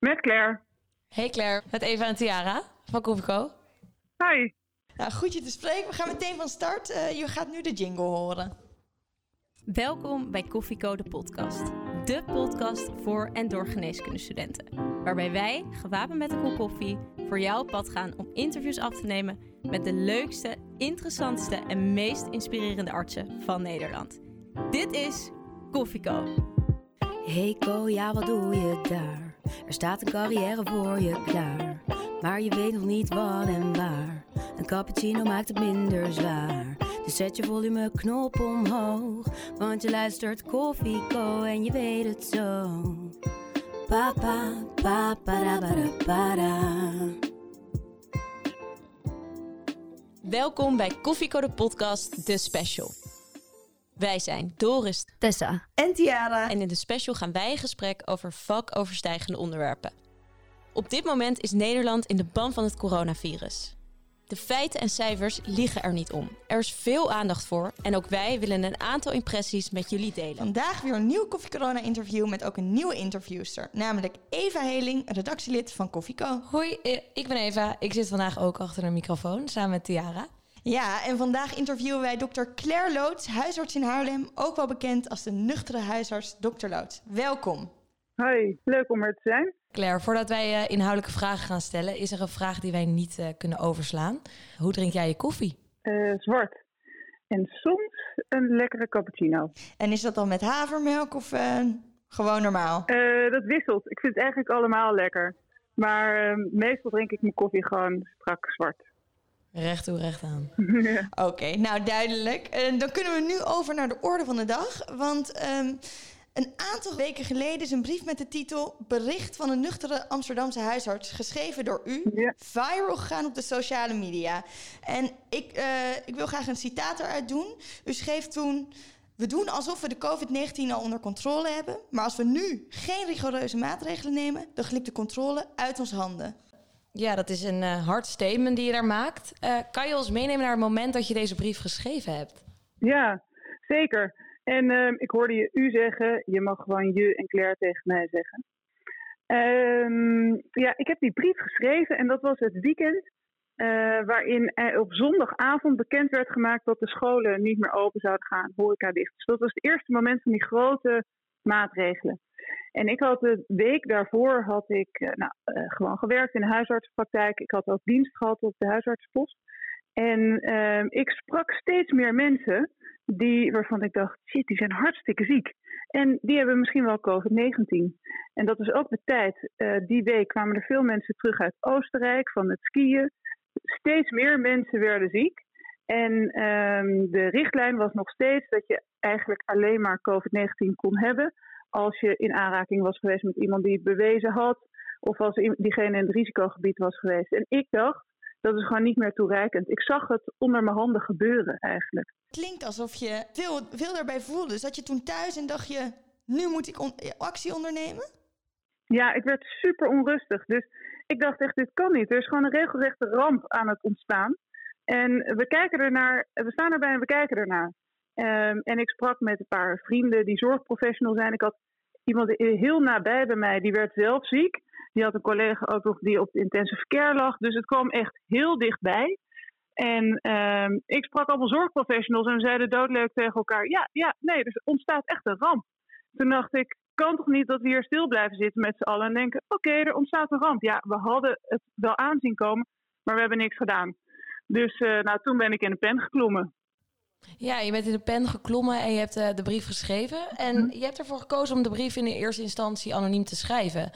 Met Claire. Hey Claire, met Eva en Tiara van Koffieco. Hi. Nou, goed je te spreken. We gaan meteen van start. Uh, je gaat nu de jingle horen. Welkom bij Koffieco de podcast. De podcast voor en door geneeskundestudenten. Waarbij wij, gewapend met een kop koffie, voor jou op pad gaan om interviews af te nemen met de leukste, interessantste en meest inspirerende artsen van Nederland. Dit is Koffieco. Hey Ko, ja wat doe je daar? Er staat een carrière voor je klaar. Maar je weet nog niet wat en waar. Een cappuccino maakt het minder zwaar. Dus zet je volumeknop omhoog. Want je luistert Koffieco en je weet het zo. Papa, papa, para, para. Welkom bij Koffieco de podcast, de special. Wij zijn Doris, Tessa en Tiara. En in de special gaan wij in gesprek over vakoverstijgende onderwerpen. Op dit moment is Nederland in de ban van het coronavirus. De feiten en cijfers liegen er niet om. Er is veel aandacht voor en ook wij willen een aantal impressies met jullie delen. Vandaag weer een nieuw Koffie Corona interview met ook een nieuwe interviewster, namelijk Eva Heling, redactielid van Koffieco. Hoi, eh, ik ben Eva. Ik zit vandaag ook achter een microfoon samen met Tiara. Ja, en vandaag interviewen wij dokter Claire Loods, huisarts in Haarlem, ook wel bekend als de nuchtere huisarts Dr. Loods. Welkom. Hoi, leuk om er te zijn. Claire, voordat wij uh, inhoudelijke vragen gaan stellen, is er een vraag die wij niet uh, kunnen overslaan. Hoe drink jij je koffie? Uh, zwart. En soms een lekkere cappuccino. En is dat dan met havermelk of gewoon normaal? dat wisselt. Ik vind het eigenlijk allemaal lekker. Maar meestal drink ik mijn koffie gewoon strak zwart. Recht toe, recht aan. Oké, nou duidelijk. En dan kunnen we nu over naar de orde van de dag. Want um, een aantal weken geleden is een brief met de titel Bericht van een nuchtere Amsterdamse huisarts, geschreven door u, ja. viral gegaan op de sociale media. En ik, uh, ik wil graag een citaat eruit doen. U schreef toen. We doen alsof we de COVID-19 al onder controle hebben. Maar als we nu geen rigoureuze maatregelen nemen, dan glipt de controle uit onze handen. Ja, dat is een uh, hard statement die je daar maakt. Uh, kan je ons meenemen naar het moment dat je deze brief geschreven hebt? Ja, zeker. En uh, ik hoorde je u zeggen, je mag gewoon je en Claire tegen mij zeggen. Um, ja, ik heb die brief geschreven en dat was het weekend uh, waarin op zondagavond bekend werd gemaakt dat de scholen niet meer open zouden gaan, horeca dicht. Dus dat was het eerste moment van die grote maatregelen. En ik had de week daarvoor had ik uh, nou, uh, gewoon gewerkt in de huisartsenpraktijk. Ik had ook dienst gehad op de huisartsenpost. En uh, ik sprak steeds meer mensen die, waarvan ik dacht, shit, die zijn hartstikke ziek. En die hebben misschien wel COVID-19. En dat is ook de tijd. Uh, die week kwamen er veel mensen terug uit Oostenrijk van het skiën. Steeds meer mensen werden ziek. En um, de richtlijn was nog steeds dat je eigenlijk alleen maar COVID-19 kon hebben als je in aanraking was geweest met iemand die het bewezen had, of als diegene in het risicogebied was geweest. En ik dacht, dat is gewoon niet meer toereikend. Ik zag het onder mijn handen gebeuren eigenlijk. Klinkt alsof je veel, veel daarbij voelde. Zat je toen thuis en dacht je, nu moet ik on actie ondernemen? Ja, ik werd super onrustig. Dus ik dacht echt, dit kan niet. Er is gewoon een regelrechte ramp aan het ontstaan. En we kijken ernaar, we staan erbij en we kijken ernaar. Um, en ik sprak met een paar vrienden die zorgprofessional zijn. Ik had iemand heel nabij bij mij, die werd zelf ziek. Die had een collega ook nog die op intensive care lag. Dus het kwam echt heel dichtbij. En um, ik sprak allemaal zorgprofessionals en we zeiden doodleuk tegen elkaar: ja, ja, nee, er ontstaat echt een ramp. Toen dacht ik: kan toch niet dat we hier stil blijven zitten met z'n allen en denken: oké, er ontstaat een ramp. Ja, we hadden het wel aanzien komen, maar we hebben niks gedaan. Dus uh, nou, toen ben ik in de pen geklommen. Ja, je bent in de pen geklommen en je hebt uh, de brief geschreven. En hm. je hebt ervoor gekozen om de brief in de eerste instantie anoniem te schrijven.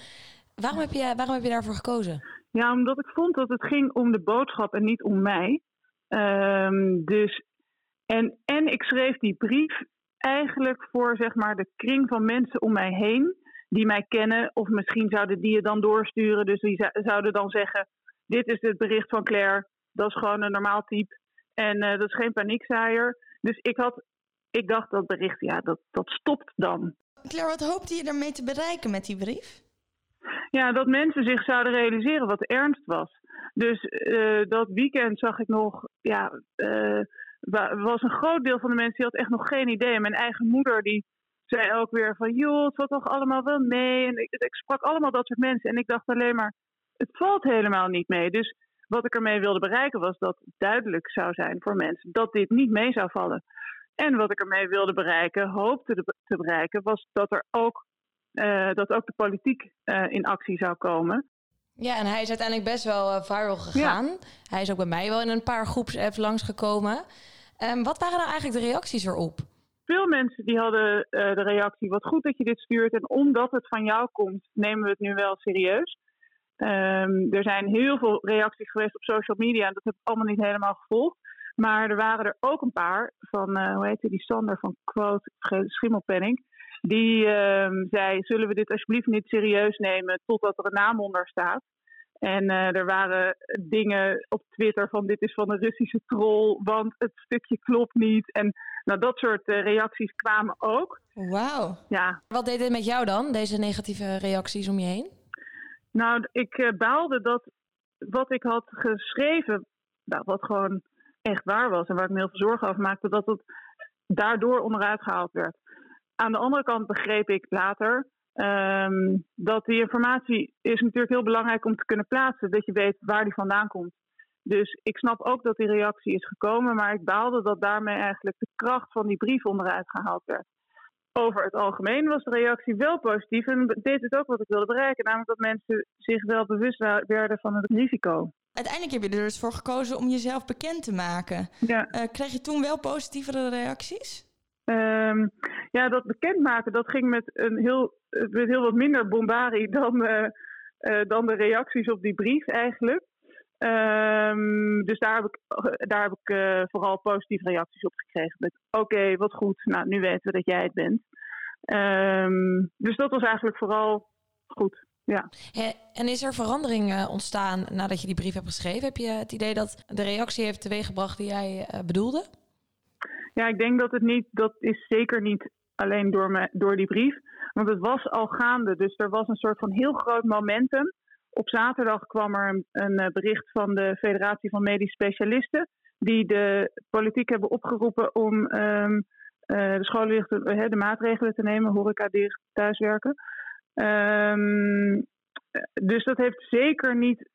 Waarom heb je, waarom heb je daarvoor gekozen? Ja, omdat ik vond dat het ging om de boodschap en niet om mij. Um, dus, en, en ik schreef die brief eigenlijk voor zeg maar, de kring van mensen om mij heen. Die mij kennen, of misschien zouden die het dan doorsturen. Dus die zouden dan zeggen: Dit is het bericht van Claire. Dat is gewoon een normaal type. En uh, dat is geen paniekzaaier. Dus ik, had, ik dacht dat bericht, ja, dat, dat stopt dan. Claire, wat hoopte je daarmee te bereiken met die brief? Ja, dat mensen zich zouden realiseren wat ernst was. Dus uh, dat weekend zag ik nog, ja, uh, was een groot deel van de mensen die had echt nog geen idee. Mijn eigen moeder die zei ook weer van, joh, het valt toch allemaal wel mee. En ik, ik sprak allemaal dat soort mensen. En ik dacht alleen maar, het valt helemaal niet mee. Dus wat ik ermee wilde bereiken was dat het duidelijk zou zijn voor mensen dat dit niet mee zou vallen. En wat ik ermee wilde bereiken, hoopte te bereiken, was dat er ook, uh, dat ook de politiek uh, in actie zou komen. Ja, en hij is uiteindelijk best wel uh, viral gegaan. Ja. Hij is ook bij mij wel in een paar groepsapps langsgekomen. Um, wat waren nou eigenlijk de reacties erop? Veel mensen die hadden de reactie, wat goed dat je dit stuurt. En omdat het van jou komt, nemen we het nu wel serieus. Um, er zijn heel veel reacties geweest op social media en dat heb ik allemaal niet helemaal gevolgd. Maar er waren er ook een paar van, uh, hoe heet die, Sander van Quote Schimmelpenning. Die uh, zei, zullen we dit alsjeblieft niet serieus nemen totdat er een naam onder staat. En uh, er waren dingen op Twitter van dit is van een Russische troll, want het stukje klopt niet. En nou, dat soort uh, reacties kwamen ook. Wauw. Ja. Wat deed dit met jou dan, deze negatieve reacties om je heen? Nou, ik uh, baalde dat wat ik had geschreven, nou, wat gewoon echt waar was en waar ik me heel veel zorgen over maakte, dat het daardoor onderuit gehaald werd. Aan de andere kant begreep ik later um, dat die informatie is natuurlijk heel belangrijk om te kunnen plaatsen, dat je weet waar die vandaan komt. Dus ik snap ook dat die reactie is gekomen, maar ik baalde dat daarmee eigenlijk de kracht van die brief onderuit gehaald werd. Over het algemeen was de reactie wel positief en deed het ook wat ik wilde bereiken, namelijk dat mensen zich wel bewust werden van het risico. Uiteindelijk heb je er dus voor gekozen om jezelf bekend te maken. Ja. Uh, kreeg je toen wel positievere reacties? Um, ja, dat bekendmaken dat ging met, een heel, met heel wat minder bombarie dan, uh, uh, dan de reacties op die brief eigenlijk. Um, dus daar heb ik, daar heb ik uh, vooral positieve reacties op gekregen. Met oké, okay, wat goed, nou nu weten we dat jij het bent. Um, dus dat was eigenlijk vooral goed. Ja. En is er verandering uh, ontstaan nadat je die brief hebt geschreven? Heb je het idee dat de reactie heeft teweeggebracht die jij uh, bedoelde? Ja, ik denk dat het niet, dat is zeker niet alleen door, me, door die brief. Want het was al gaande. Dus er was een soort van heel groot momentum. Op zaterdag kwam er een, een bericht van de Federatie van Medisch Specialisten. Die de politiek hebben opgeroepen om um, uh, de scholen de, de maatregelen te nemen, horeca dicht, thuiswerken. Um, dus dat heeft zeker niet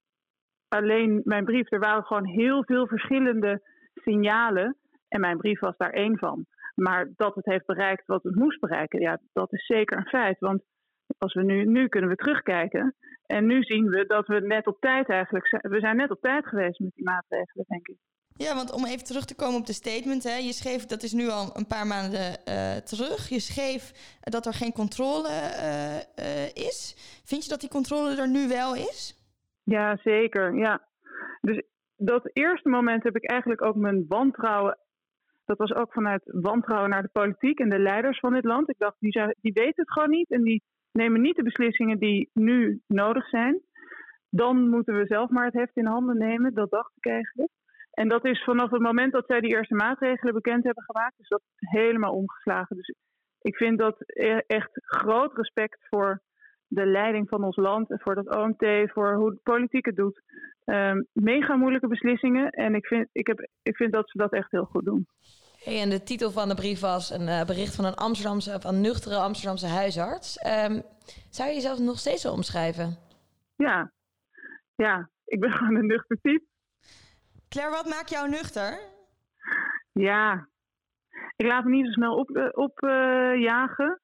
alleen mijn brief. Er waren gewoon heel veel verschillende signalen. En mijn brief was daar één van. Maar dat het heeft bereikt wat het moest bereiken, ja, dat is zeker een feit. Want als we nu, nu kunnen we terugkijken. En nu zien we dat we net op tijd eigenlijk zijn. We zijn net op tijd geweest met die maatregelen, denk ik. Ja, want om even terug te komen op de statement. Hè, je schreef, dat is nu al een paar maanden uh, terug. Je schreef dat er geen controle uh, uh, is. Vind je dat die controle er nu wel is? Ja, zeker. Ja. Dus dat eerste moment heb ik eigenlijk ook mijn wantrouwen. Dat was ook vanuit wantrouwen naar de politiek en de leiders van dit land. Ik dacht, die, zijn, die weten het gewoon niet en die nemen niet de beslissingen die nu nodig zijn. Dan moeten we zelf maar het heft in handen nemen. Dat dacht ik eigenlijk. En dat is vanaf het moment dat zij die eerste maatregelen bekend hebben gemaakt, is dat helemaal omgeslagen. Dus ik vind dat echt groot respect voor de leiding van ons land voor dat OMT, voor hoe de politiek het doet. Um, mega moeilijke beslissingen en ik vind, ik, heb, ik vind dat ze dat echt heel goed doen. Hey, en de titel van de brief was een uh, bericht van een Amsterdamse, of een nuchtere Amsterdamse huisarts. Um, zou je jezelf nog steeds zo omschrijven? Ja, ja. Ik ben gewoon een nuchter type. Claire, wat maakt jou nuchter? Ja, ik laat me niet zo snel opjagen. Op, uh, jagen.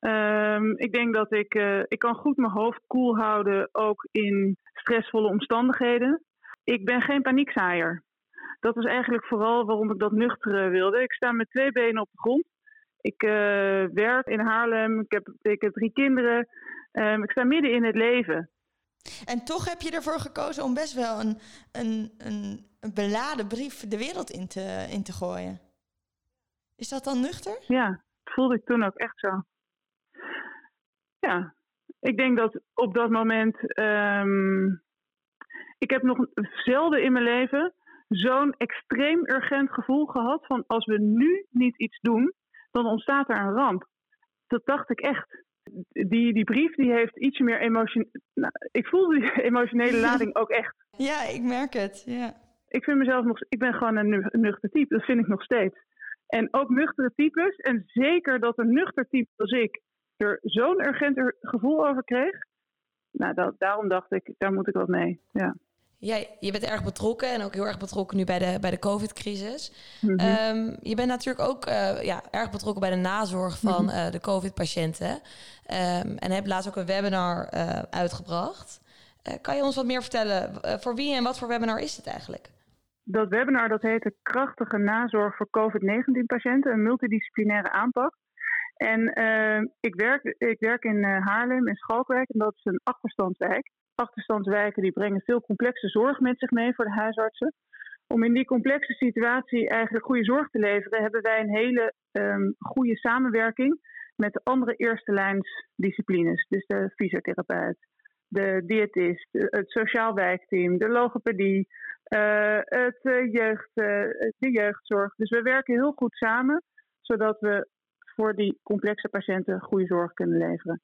um, ik denk dat ik, uh, ik kan goed mijn hoofd koel houden, ook in stressvolle omstandigheden. Ik ben geen paniekzaaier. Dat is eigenlijk vooral waarom ik dat nuchtere wilde. Ik sta met twee benen op de grond. Ik uh, werk in Haarlem, ik heb, ik heb drie kinderen. Um, ik sta midden in het leven. En toch heb je ervoor gekozen om best wel een, een, een, een beladen brief de wereld in te, in te gooien. Is dat dan nuchter? Ja, dat voelde ik toen ook echt zo. Ja, ik denk dat op dat moment. Um, ik heb nog zelden in mijn leven zo'n extreem urgent gevoel gehad van als we nu niet iets doen, dan ontstaat er een ramp. Dat dacht ik echt die, die brief die heeft iets meer emotie. Nou, ik voel die emotionele lading ook echt. Ja, ik merk het. Ja. Ik vind mezelf nog. Ik ben gewoon een nuchter type. Dat vind ik nog steeds. En ook nuchtere types. En zeker dat een nuchter type als ik er zo'n urgent gevoel over kreeg. Nou, dat, daarom dacht ik, daar moet ik wat mee. Ja. Jij, je bent erg betrokken en ook heel erg betrokken nu bij de, bij de COVID-crisis. Mhm. Ehm, je bent natuurlijk ook eh, ja, erg betrokken bij de nazorg van Mhm. eh, de COVID-patiënten. Ehm, en heb laatst ook een webinar eh, uitgebracht. Kan je ons wat meer vertellen? voor wie en wat voor webinar is dit eigenlijk? Dat webinar dat heet de Krachtige Nazorg voor COVID-19-patiënten, een multidisciplinaire aanpak. En ik, werk, ik werk in Haarlem, in Schalkwijk, en dat is een achterstandswijk. Achterstandswijken die brengen veel complexe zorg met zich mee voor de huisartsen. Om in die complexe situatie eigenlijk goede zorg te leveren, hebben wij een hele ehm, goede samenwerking met de andere eerste lijns disciplines. Dus de fysiotherapeut, de diëtist, het sociaal wijkteam, de logopedie, eh, het, eh, jeugd, eh, de jeugdzorg. Dus we werken heel goed samen, zodat we voor die complexe patiënten goede zorg kunnen leveren.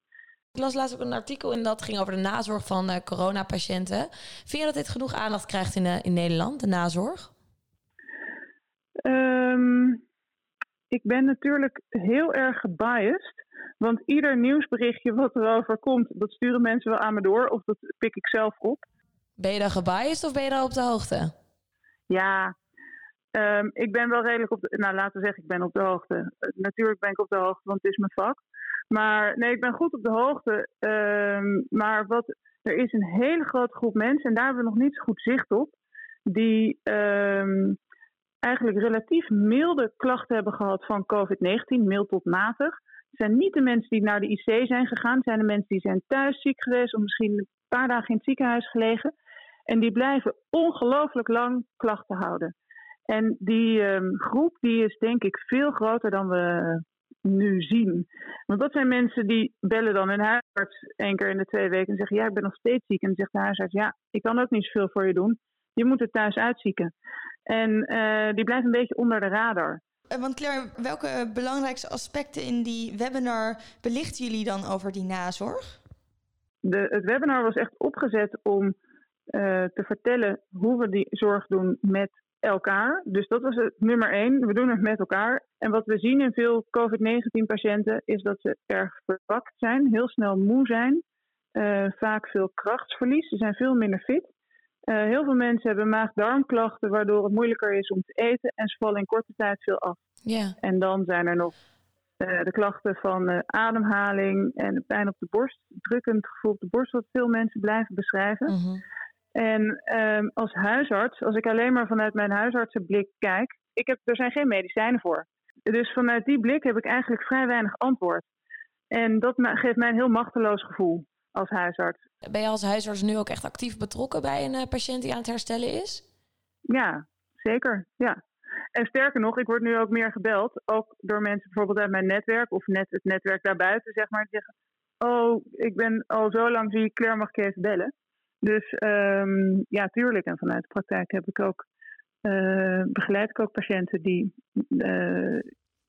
Ik las laatst ook een artikel en dat ging over de nazorg van eh, coronapatiënten. Vind je dat dit genoeg aandacht krijgt in, eh, in Nederland, de nazorg? Ehm, ik ben natuurlijk heel erg gebiased. Want ieder nieuwsberichtje wat erover komt, dat sturen mensen wel aan me door. Of dat pik ik zelf op. Ben je dan gebiased of ben je dan op de hoogte? Ja, ehm, ik ben wel redelijk op de... Nou, laten we zeggen, ik ben op de hoogte. Eh, natuurlijk ben ik op de hoogte, want het is mijn vak. Maar nee, ik ben goed op de hoogte. Ehm, maar wat, er is een hele grote groep mensen, en daar hebben we nog niet zo goed zicht op, die ehm, eigenlijk relatief milde klachten hebben gehad van COVID-19, mild tot matig. Het zijn niet de mensen die naar de IC zijn gegaan, het zijn de mensen die zijn thuis ziek geweest of misschien een paar dagen in het ziekenhuis gelegen. En die blijven ongelooflijk lang klachten houden. En die ehm, groep die is denk ik veel groter dan we nu zien. Want dat zijn mensen die bellen dan hun huisarts één keer in de twee weken en zeggen: Ja, ik ben nog steeds ziek. En dan zegt de huisarts: Ja, ik kan ook niet zoveel voor je doen. Je moet het thuis uitzieken. En eh, die blijven een beetje onder de radar. Eh, Want Claire, welke belangrijkste aspecten in die webinar belichten jullie dan over die nazorg? De, het webinar was echt opgezet om eh, te vertellen hoe we die zorg doen met elkaar. Dus dat was het nummer één. We doen het met elkaar. En wat we zien in veel COVID-19-patiënten is dat ze erg verwakt zijn, heel snel moe zijn, eh, vaak veel krachtsverlies. Ze zijn veel minder fit. Eh, heel veel mensen hebben maag-darmklachten, waardoor het moeilijker is om te eten en ze vallen in korte tijd veel af. Ja. En dan zijn er nog eh, de klachten van ademhaling en pijn op de borst, drukkend gevoel op de borst, wat veel mensen blijven beschrijven. Mhm. En ehm, als huisarts, als ik alleen maar vanuit mijn huisartsenblik kijk, ik heb, er zijn geen medicijnen voor. Dus vanuit die blik heb ik eigenlijk vrij weinig antwoord. En dat geeft mij een heel machteloos gevoel als huisarts. Ben je als huisarts nu ook echt actief betrokken bij een eh, patiënt die aan het herstellen is? Ja, zeker. Ja. En sterker nog, ik word nu ook meer gebeld. Ook door mensen bijvoorbeeld uit mijn netwerk of net het netwerk daarbuiten, zeg maar. Die zeggen, oh, ik ben al zo lang ziek, Claire mag ik even bellen. Dus ehm, ja, tuurlijk. En vanuit de praktijk heb ik ook, eh, begeleid ik ook patiënten die eh,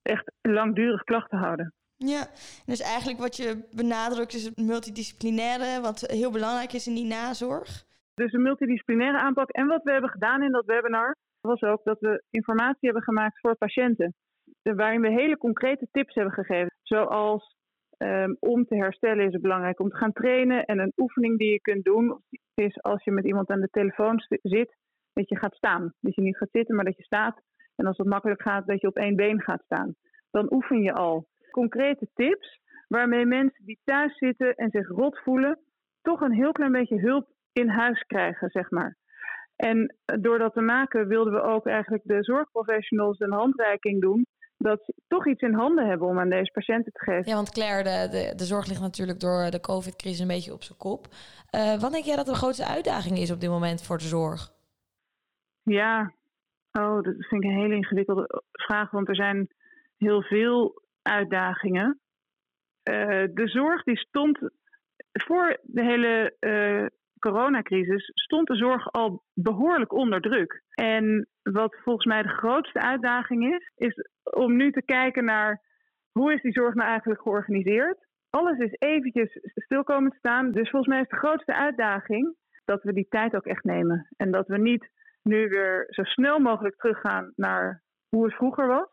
echt langdurig klachten houden. Ja, dus eigenlijk wat je benadrukt is het multidisciplinaire, wat heel belangrijk is in die nazorg. Dus een multidisciplinaire aanpak. En wat we hebben gedaan in dat webinar was ook dat we informatie hebben gemaakt voor patiënten. Waarin we hele concrete tips hebben gegeven. Zoals ehm, om te herstellen is het belangrijk om te gaan trainen. En een oefening die je kunt doen is als je met iemand aan de telefoon zit, dat je gaat staan. Dat je niet gaat zitten, maar dat je staat. En als het makkelijk gaat, dat je op één been gaat staan. Dan oefen je al. Concrete tips waarmee mensen die thuis zitten en zich rot voelen, toch een heel klein beetje hulp in huis krijgen, zeg maar. En door dat te maken wilden we ook eigenlijk de zorgprofessionals een handreiking doen. Dat ze toch iets in handen hebben om aan deze patiënten te geven. Ja, want Claire, de, de, de zorg ligt natuurlijk door de COVID-crisis een beetje op zijn kop. Eh, wat denk jij dat de grootste uitdaging is op dit moment voor de zorg? Ja, oh, dat vind ik een hele ingewikkelde vraag, want er zijn heel veel uitdagingen. Eh, de zorg die stond voor de hele eh, coronacrisis, stond de zorg al behoorlijk onder druk. En wat volgens mij de grootste uitdaging is, is om nu te kijken naar hoe is die zorg nou eigenlijk georganiseerd. Alles is eventjes stil komen te staan. Dus volgens mij is de grootste uitdaging dat we die tijd ook echt nemen. En dat we niet nu weer zo snel mogelijk teruggaan naar hoe het vroeger was.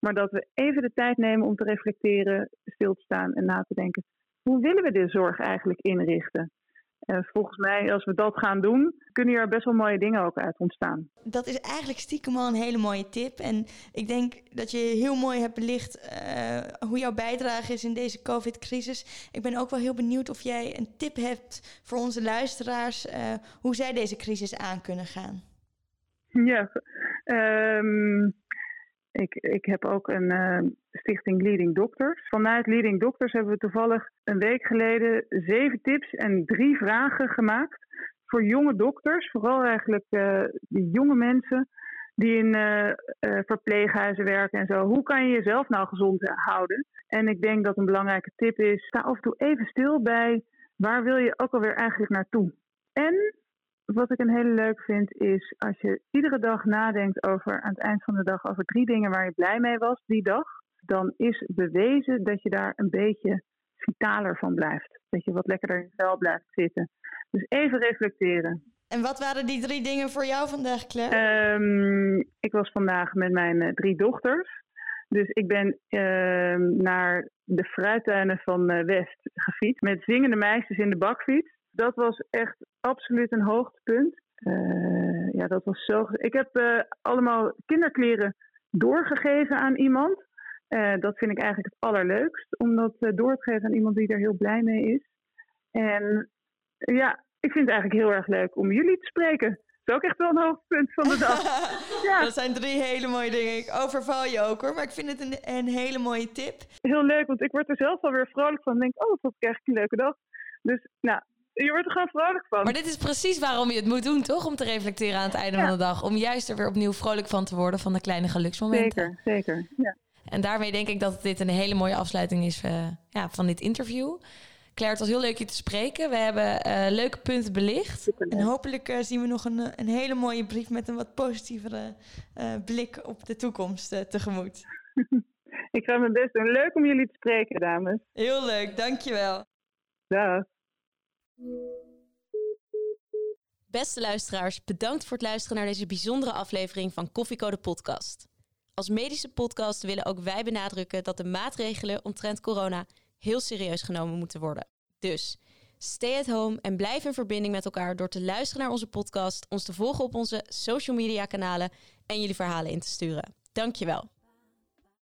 Maar dat we even de tijd nemen om te reflecteren, stil te staan en na te denken. Hoe willen we de zorg eigenlijk inrichten? En volgens mij, als we dat gaan doen, kunnen hier best wel mooie dingen ook uit ontstaan. Dat is eigenlijk stiekem al een hele mooie tip. En ik denk dat je heel mooi hebt belicht uh, hoe jouw bijdrage is in deze COVID-crisis. Ik ben ook wel heel benieuwd of jij een tip hebt voor onze luisteraars, uh, hoe zij deze crisis aan kunnen gaan. Ja, um, ik, ik heb ook een uh, stichting Leading Doctors. Vanuit Leading Doctors hebben we toevallig een week geleden zeven tips en drie vragen gemaakt voor jonge dokters. Vooral eigenlijk die jonge mensen die in uh, verpleeghuizen werken en zo. Hoe kan je jezelf nou gezond houden? En ik denk dat een belangrijke tip is: sta af en toe even stil bij waar wil je ook alweer eigenlijk naartoe. En wat ik een hele leuk vind is als je iedere dag nadenkt over aan het eind van de dag over drie dingen waar je blij mee was die dag, dan is bewezen dat je daar een beetje vitaler van blijft. Dat je wat lekkerder in je vel blijft zitten. Dus even reflecteren. En wat waren die drie dingen voor jou vandaag, Claire? Um, ik was vandaag met mijn uh, drie dochters. Dus ik ben uh, naar de fruittuinen van uh, West gefietst met zingende meisjes in de bakfiets dat was echt absoluut een hoogtepunt. Uh, ja, dat was zo. Ik heb uh, allemaal kinderkleren doorgegeven aan iemand. Uh, dat vind ik eigenlijk het allerleukst, om dat door te geven aan iemand die er heel blij mee is. En ja, ik vind het eigenlijk heel erg leuk om jullie te spreken. Dat is ook echt wel een hoogtepunt van de dag. ja. Dat zijn drie hele mooie dingen. Ik overval je ook hoor, maar ik vind het een, een hele mooie tip. Heel leuk, want ik word er zelf alweer vrolijk van. Ik denk, oh, dat is echt een leuke dag. Dus nou, je wordt er gewoon vrolijk van. Maar dit is precies waarom je het moet doen, toch? Om te reflecteren aan het einde van de dag. Om juist er weer opnieuw vrolijk van te worden van de kleine geluksmomenten. Zeker, zeker. Ja. En daarmee denk ik dat dit een hele mooie afsluiting is uh, ja, van dit interview. Claire, het was heel leuk je te spreken. We hebben uh, leuke punten belicht. En hopelijk uh, zien we nog een, een hele mooie brief met een wat positievere blik op de toekomst tegemoet. ik ga mijn best doen. Leuk om jullie te spreken, dames. Heel leuk, dankjewel. Dag. Beste luisteraars, bedankt voor het luisteren naar deze bijzondere aflevering van Koffiecode Podcast. Als medische podcast willen ook wij benadrukken dat de maatregelen omtrent corona heel serieus genomen moeten worden. Dus stay at home en blijf in verbinding met elkaar door te luisteren naar onze podcast, ons te volgen op onze social media kanalen en jullie verhalen in te sturen. Dankjewel.